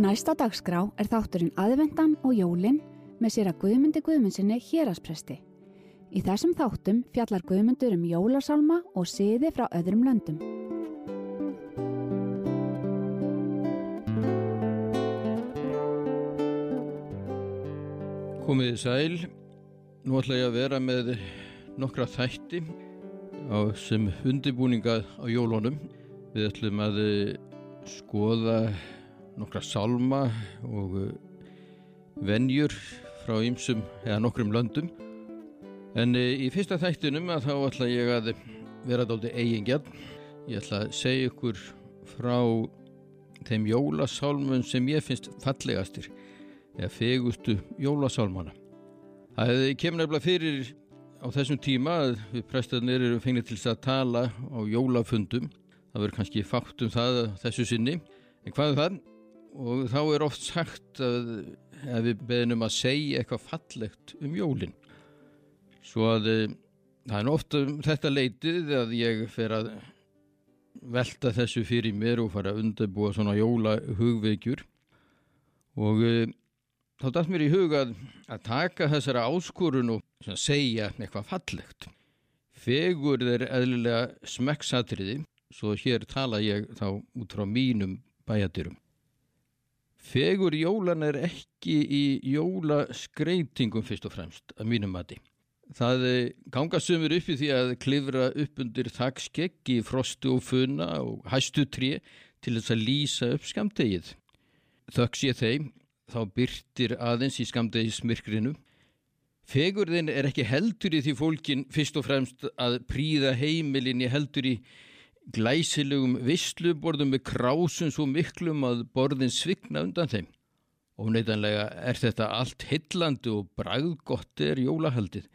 Næsta dagskrá er þátturinn aðvendan og jólinn með sér að Guðmundi Guðmundsinni héraspresti. Í þessum þáttum fjallar Guðmundur um jólasálma og siði frá öðrum löndum. Komiði sæl, nú ætla ég að vera með nokkra þætti sem undibúninga á jólunum. Við ætlum að skoða nokkra salma og uh, venjur frá ýmsum eða nokkrum löndum. En uh, í fyrsta þættinum að þá ætla ég að vera dálta eigingjarn. Ég ætla að segja ykkur frá þeim jólasálmun sem ég finnst fallegastir eða fegustu jólasálmana. Það kemur nefnilega fyrir á þessum tíma að við prestarnir eru fengið til að tala á jólafundum. Það verður kannski fátt um það þessu sinni. En hvað er það? Og þá er oft sagt að, að við beðnum að segja eitthvað fallegt um jólinn svo að eh, það er ofta um þetta leitið að ég fer að velta þessu fyrir mér og fara að undirbúa svona jóla hugveikjur og e, þá dætt mér í huga að, taka þessara áskorun og segja eitthvað fallegt. Fegur þeir eðlilega smekksatriði svo hér tala ég þá út frá mínum bæjadirum Fegur jólan er ekki í jólaskreitingum fyrst og fremst að mínum mati. Það ganga sömur upp í því að klifra upp undir þakskeggi, frostu og funna og hæstu tré til þess að lýsa upp skamdegið. Þöks ég þeim, þá byrtir aðeins í skamdegismyrkrinu. Fegurðin er ekki heldur í því fólkin fyrst og fremst að príða heimilin í heldur í glæsilegum vissluborðum með krásum svo miklum að borðin svigna undan þeim. Óneitanlega er þetta allt hillandi og bræðgott er jólahaldið.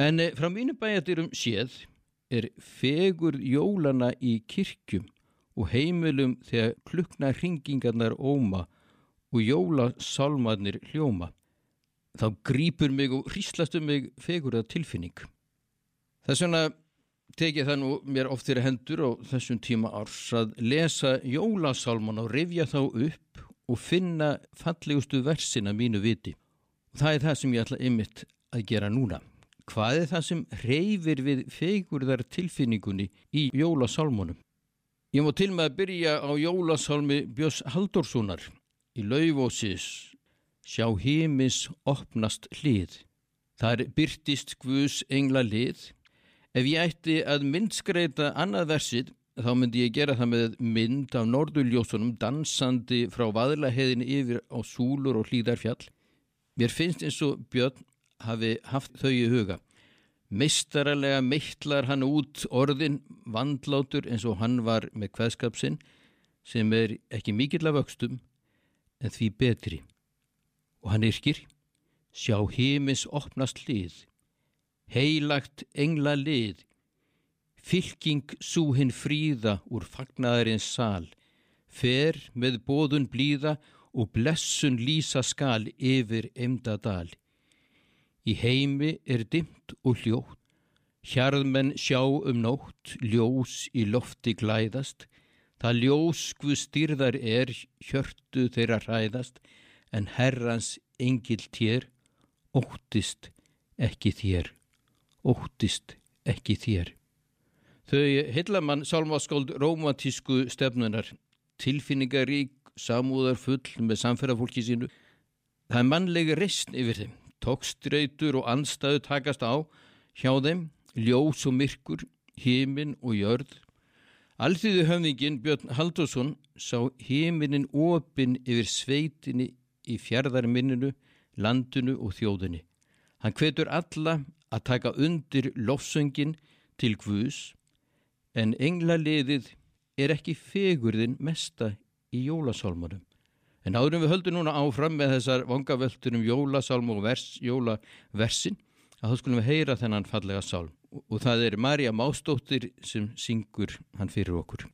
En eh, frá mínu bæjadirum séð er fegur jólana í kirkjum og heimilum þegar klukna hringingarnar óma og jólasalmarnir hljóma. Þá grýpur mig og hríslast um mig fegur að tilfinning. Það er svona tekið það nú mér oft fyrir hendur á þessum tíma árs að lesa jólasálman og rifja þá upp og finna fallegustu versina mínu viti. Og það er það sem ég ætla ymitt að gera núna. Hvað er það sem reyfir við fegurðar tilfinningunni í jólasálmunum? Ég má til með að byrja á jólasálmi Björns Haldurssonar í laufósis Sjá heimis opnast hlið. Það er byrtist Guðs engla lið Ef ég ætti að myndskreita annað versið þá myndi ég gera það með mynd af norðuljósunum dansandi frá vaðlaheðin yfir á súlur og hlýðarfjall. Mér finnst eins og Björn hafi haft þau í huga. Meistaralega meittlar hann út orðin vandlátur eins og hann var með kveðskapsinn sem er ekki mikill af aukstum en því betri. Og hann yrkir, sjá heimis opnast hlið heilagt engla lið, fylking súhinn fríða úr fagnaðarins sal, fer með bóðun blíða og blessun lýsa skal yfir emdadal. Í heimi er dimt og hljótt, hjarðmenn sjá um nótt, ljós í lofti glæðast, það ljós hvu styrðar er, hjörtu þeirra hræðast, en herrans engil tér, óttist ekki þér óttist ekki þér. Þau heilamann sálmaskóld romantísku stefnunar, tilfinningarík, samúðar full með samferðarfólki sínu. Það er mannlega restn yfir þeim, tókströytur og anstæðu takast á hjá þeim, ljós og myrkur, hímin og jörð. Alþýðu höfningin Björn Haldursson sá híminin opin yfir sveitinni í fjärðarminninu, landinu og þjóðinni. Hann hvetur alla að taka undir lofsöngin til Guðs en englaliðið er ekki fegurðin mesta í jólasálmunum. En áðurum við höldum núna áfram með þessar vangavöldur um jólasálm og vers, jólaversin að þá skulum við heyra þennan fallega sálm og það er Marja Mástóttir sem syngur hann fyrir okkur.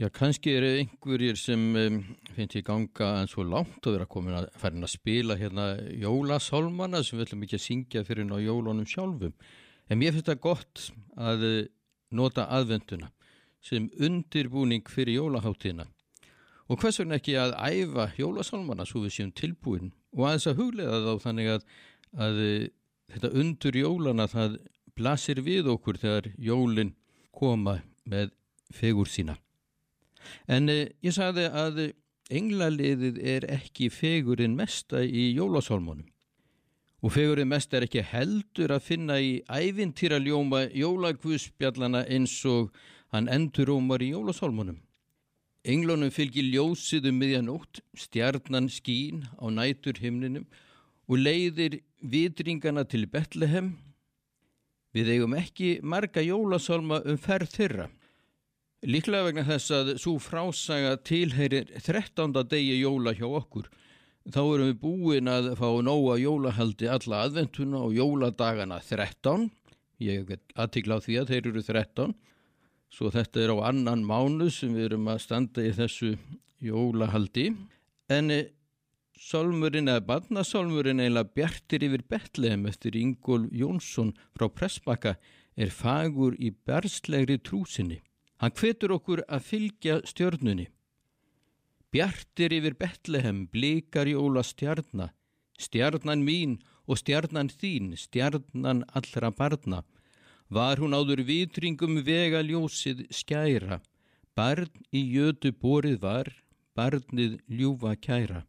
Já, kannski eru einhverjir sem um, finnst ég ganga en svo langt að vera komin að færin að spila hérna jólasálmana sem við ætlum ekki að syngja fyrir ná jólunum sjálfum. En mér finnst það gott að eh, nota aðvenduna sem undirbúning fyrir jólaháttina. Og hvers vegna ekki að æfa jólasálmana svo við séum tilbúin og aðeins að huglega þá þannig að, að eh, þetta undur jólana það blasir við okkur þegar jólinn koma með fegur sína. En eh, ég sagði að englaliðið er ekki fegurinn mesta í jólasálmunum. Og fegurinn mesta er ekki heldur að finna í ævintýraljóma jólagvusspjallana eins og hann endurómar í jólasálmunum. Englunum fylgir ljósið um miðjanótt, stjarnan skín á nætur himninum og leiðir vitringana til Betlehem. Við eigum ekki marga jólasálma um ferð þeirra. Líklega vegna þess að svo frásaga tilheyrir 13. degi jóla hjá okkur. Þá erum við búin að fá nóga jólahaldi alla adventuna og jóladagana 13. Ég aðtikla á því að þeir eru 13. Svo þetta er á annan mánu sem við erum að standa í þessu jólahaldi. En eh, Solmurinn eða barnasolmurinn eiginlega bjartir yfir Betlehem eftir Ingól Jónsson frá Pressbakka er fagur í berstlegri trúsinni. Hann hvetur okkur að fylgja stjörnunni. Bjartir yfir Betlehem blikar jóla stjarnar, stjarnan mín og stjarnan þín, stjarnan allra barna. Var hún áður vitringum vega ljósið skæra, barn í jötu borið var, barnið ljúfa kæra.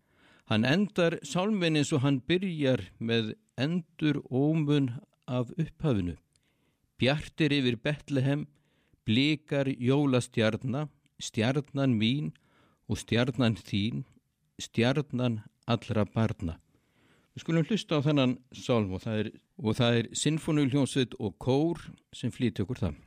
Hann endar sálminn eins og hann byrjar með endur ómun af upphafinu. Bjartir yfir Betlehem blikar jólastjarnar, stjarnan mín og stjarnan þín, stjarnan allra barna. Við skulum hlusta á þennan sálm og það er, er Sinfonuljónsveit og Kór sem flýti okkur það.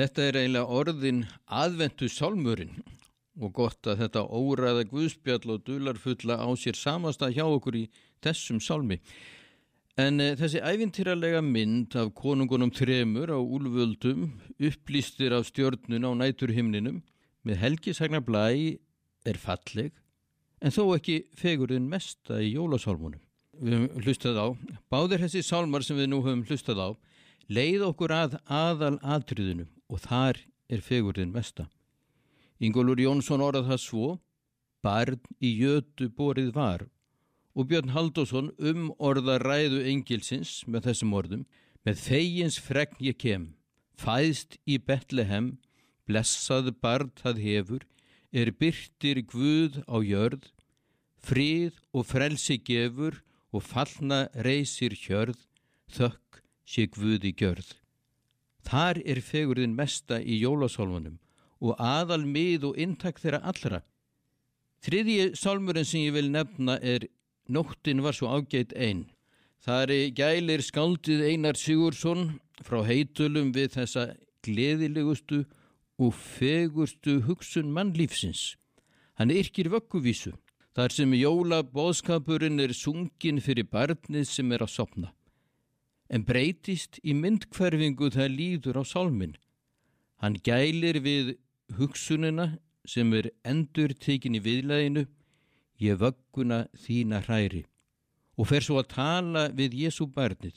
Þetta er eiginlega orðin aðventu sálmurinn og gott að þetta óræða guðspjall og dularfulla á sér samasta hjá okkur í þessum sálmi. En e, þessi æfintýralega mynd af konungunum tremur á úlvöldum upplýstir af stjörnun á næturhimninum með helgisagnar blæ er falleg en þó ekki fegurinn mesta í jólasálmunum. Við höfum hlustað á, báðir þessi sálmar sem við nú höfum hlustað á leið okkur að aðal atriðinu og þar er fegurðin mesta. Ingólur Jónsson orðað það svo, barn í jötu borið var og Björn Haldásson um orða ræðu engilsins með þessum orðum, með þeigins fregn ég kem, fæðst í Betlehem, blessað barn það hefur, er byrtir Guð á jörð, frið og frelsi gefur og fallna reysir hjörð, þökk sé Guði gjörð. Þar er fegurðin mesta í jólasálmunum og aðal mið og intak þeirra allra. Þriðji sálmurinn sem ég vil nefna er Nóttin var svo ágætt einn. Það er gælir skaldið Einar Sigursson frá heitulum við þessa gleðilegustu og fegurstu hugsun mannlífsins. Hann yrkir vögguvísu, þar sem jólabóðskapurinn er sungin fyrir barnið sem er að sopna en breytist í myndkverfingu það líður á sálminn. Hann gælir við hugsunina sem er endur tekin í viðlæðinu, ég vögguna þína hræri og fer svo að tala við Jésu barnið,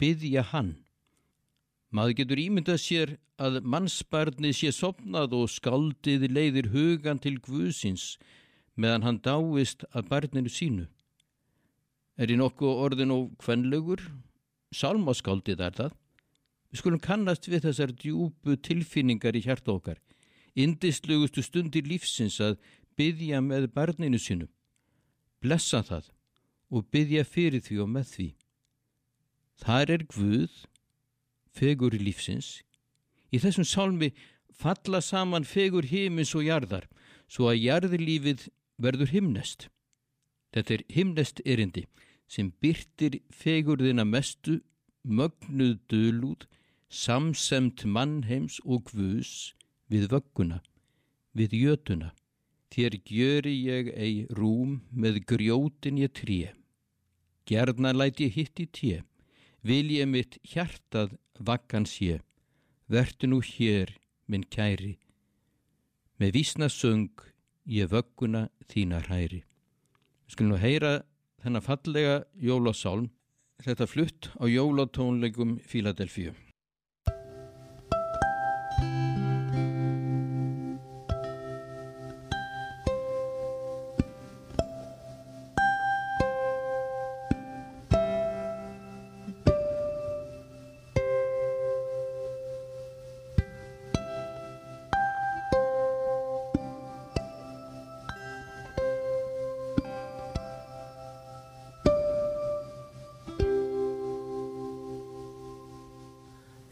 byggja hann. Maður getur ímyndað sér að mannsbarnið sé sopnað og skaldið leiðir hugan til Guðsins meðan hann dáist að barninu sínu. Er í nokkuð orðin og kvenlegur Salmaskáldið er það. Við skulum kannast við þessar djúbu tilfinningar í hjarta okkar. Indislugustu stundir lífsins að byggja með barninu sinu. Blessa það og byggja fyrir því og með því. Þar er Guð, fegur í lífsins. Í þessum sálmi falla saman fegur himins og jarðar svo að jarðilífið verður himnest. Þetta er himnest erindi sem byrtir fegurðina mestu, mögnuð dölúð, samsemt mannheims og hvus við vögguna, við jötuna. Þér gjöri ég ei rúm með grjótin ég tríu. Gerna læt ég hitt í tíu, vil ég mitt hjartað vakkan sé, vertu nú hér, minn kæri. Með vísna söng ég vögguna þína hræri. Við skulum nú heyra þennan fallega jólasálm þetta flutt á jólatónleikum Fíladelfíu.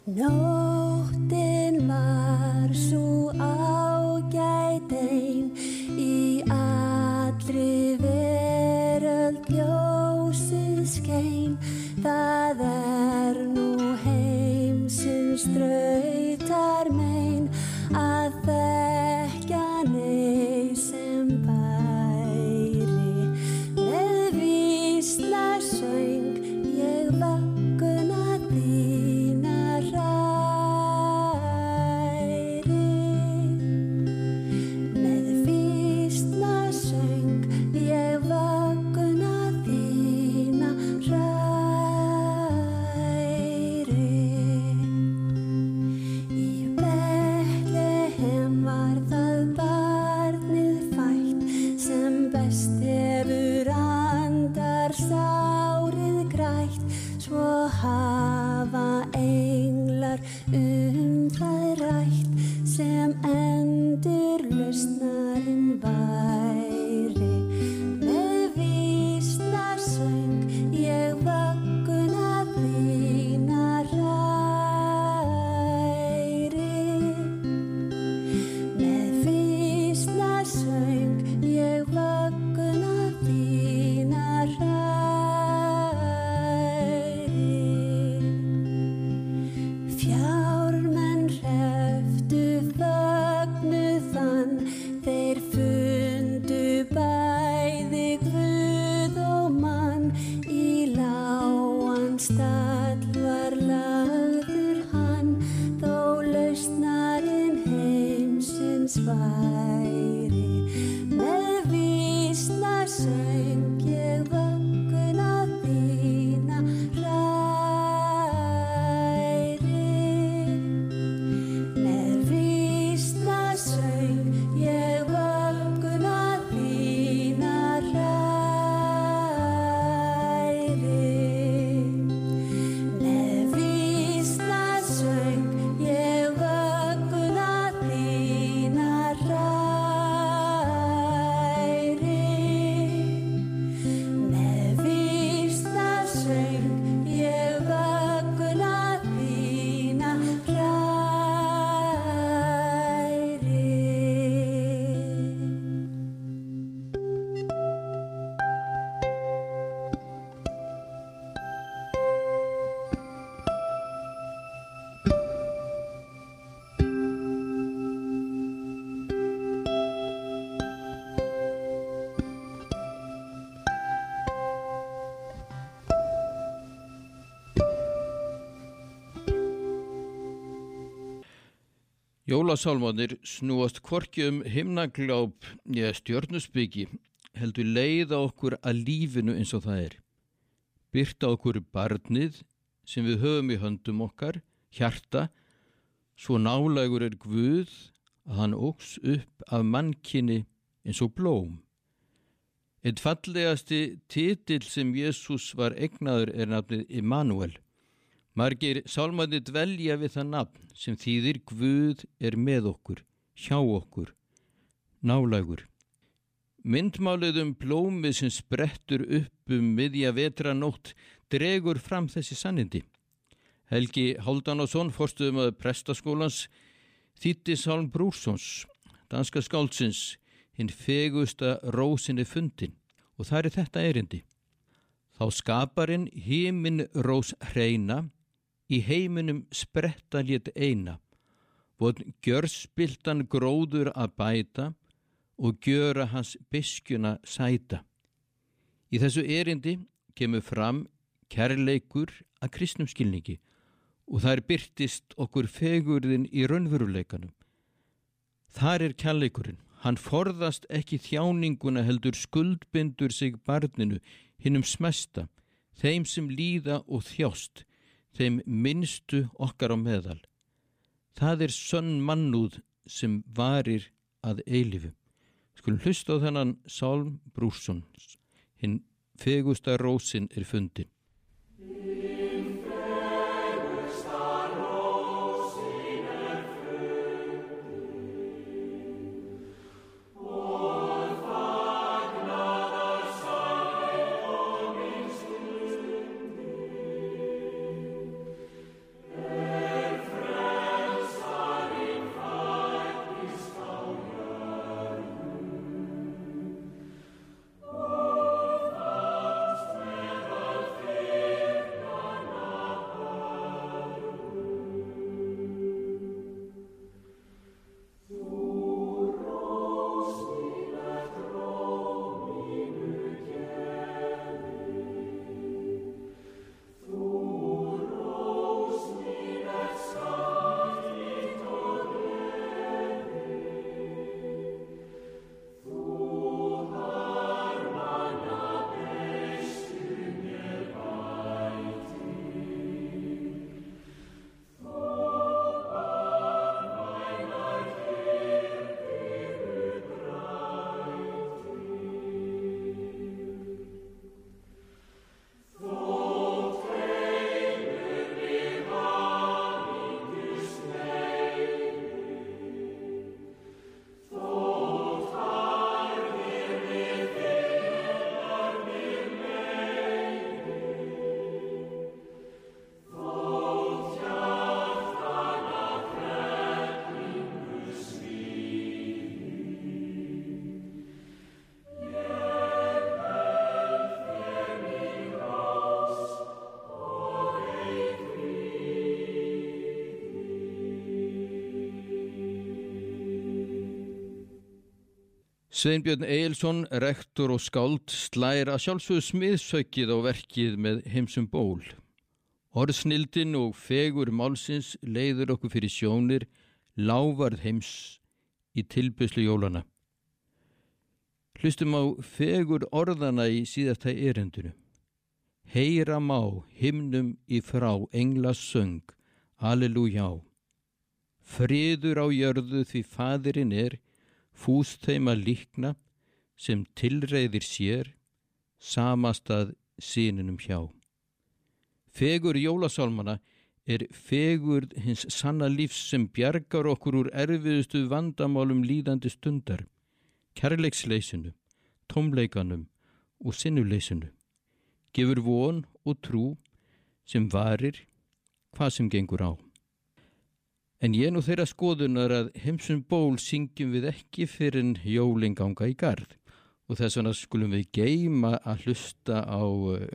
No. Jólasálmánir snúast kvorki um himnagláp eða stjörnusbyggi heldur leiða okkur að lífinu eins og það er. Byrta okkur barnið sem við höfum í höndum okkar, hjarta, svo nálegur er Guð að hann ógs upp af mannkinni eins og blóm. Eitt fallegasti titill sem Jésús var egnaður er nafnið Immanuel. Margir sálmandi dvelja við það nafn sem þýðir Guð er með okkur, hjá okkur, nálægur. Myndmálið um blómið sem sprettur upp um miðja vetranótt dregur fram þessi sannindi. Helgi Háldanásson, forstuðum að prestaskólans, þýtti Sálm Brúrsons, danska skálsins, hinn fegusta rósinni fundin og það er þetta erindi. Þá skaparinn hímin rós hreina í heiminum spretta létt eina, vod gjörspiltan gróður að bæta og gjöra hans biskjuna sæta. Í þessu erindi kemur fram kærleikur að kristnum skilningi og það er byrtist okkur fegurðin í raunveruleikanum. Þar er kærleikurinn. Hann forðast ekki þjáninguna heldur skuldbindur sig barninu hinnum smesta, þeim sem líða og þjást, þeim minnstu okkar á meðal. Það er sönn mannúð sem varir að eilifu. Skulum hlusta á þennan Sálm Brússon, hinn fegusta rósin er fundin. Sveinbjörn Eilsson, rektor og skáld, slæra sjálfsögðu smiðsökið á verkið með heimsum ból Orðsnildin og fegur málsins leiður okkur fyrir sjónir lávarð heims í tilbyslu jólana. Hlustum á fegur orðana í síðasta erendunu. Heyra má himnum í frá englas söng, Alleluja. Friður á jörðu því fadirinn er, fúst þeim að líkna, sem tilreyðir sér, samastað síninum hjá. Fegur jólasálmana er fegur hins sanna lífs sem bjargar okkur úr erfiðustu vandamálum líðandi stundar, kærleiksleysinu, tómleikanum og sinnuleysinu. Gefur von og trú sem varir hvað sem gengur á. En ég nú þeirra skoðunar að heimsum ból syngjum við ekki fyrir en jólinganga í gard og þess vegna skulum við geima að hlusta á eh,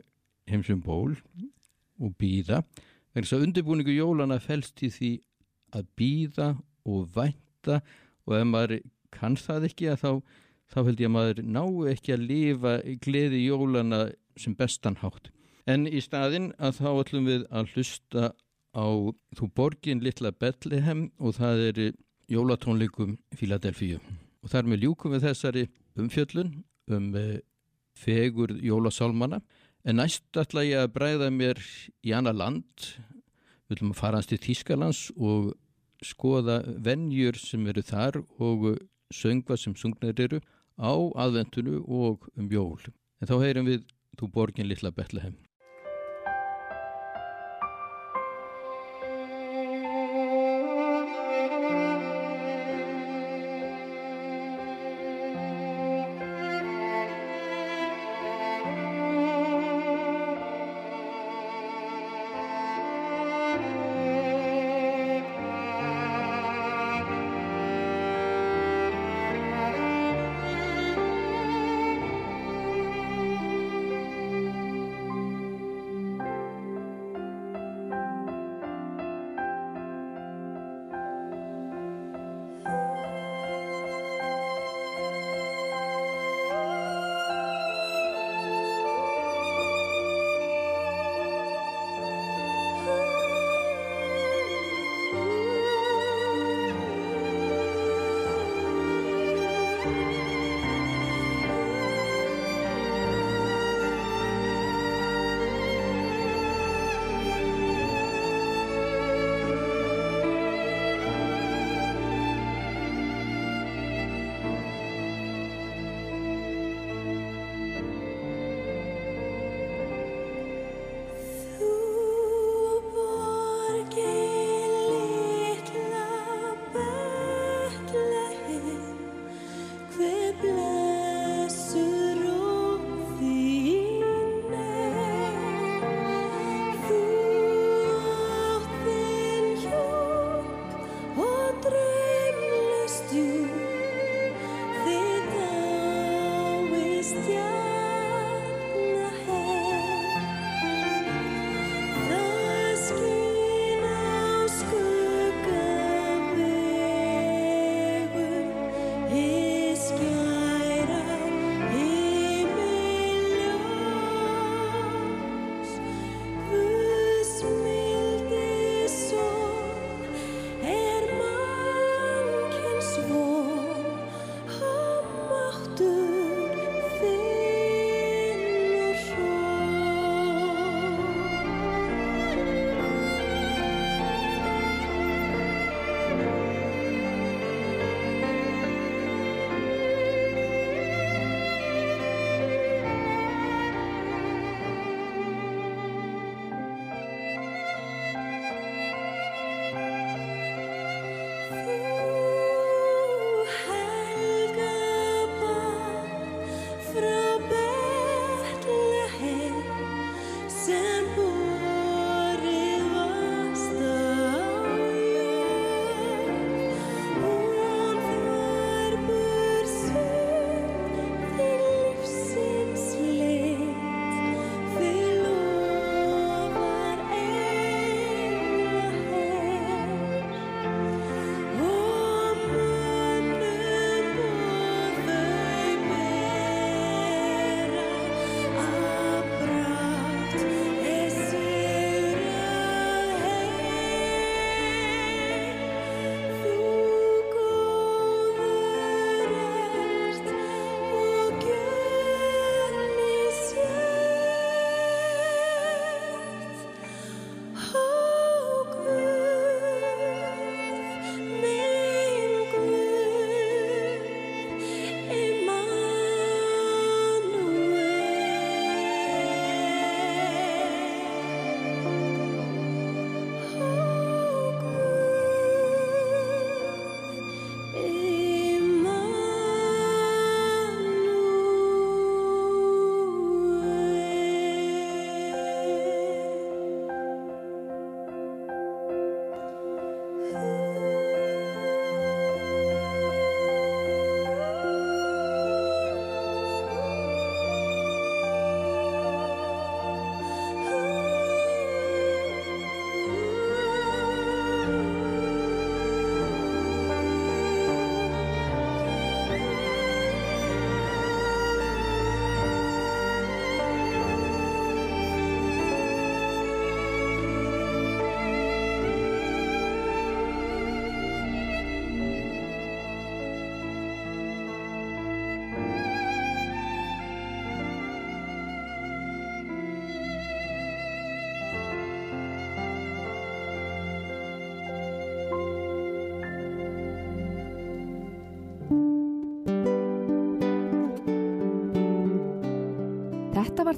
heimsum ból og býða. Þegar þess að undirbúningu jólana fælst í því að býða og vænta og ef maður kann það ekki þá, þá held ég að maður ná ekki að lifa gleði jólana sem bestan hátt. En í staðin að þá ætlum við að hlusta á Þú borgin litla Betlehem og það er jólatónleikum Fíladelfíu. Og þar með ljúkum við þessari umfjöllun um eh, fegur jólasálmana En næst ætla ég að bræða mér í annar land, við viljum að fara hans til Þískalands og skoða vennjur sem eru þar og söngva sem sungnar eru á aðventunu og um jól. En þá heyrum við Þú borgin litla Betlehem.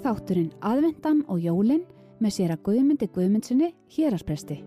Þátturinn Aðvendan og Jólin með sér að Guðmundi Guðmundsinni héraspresti.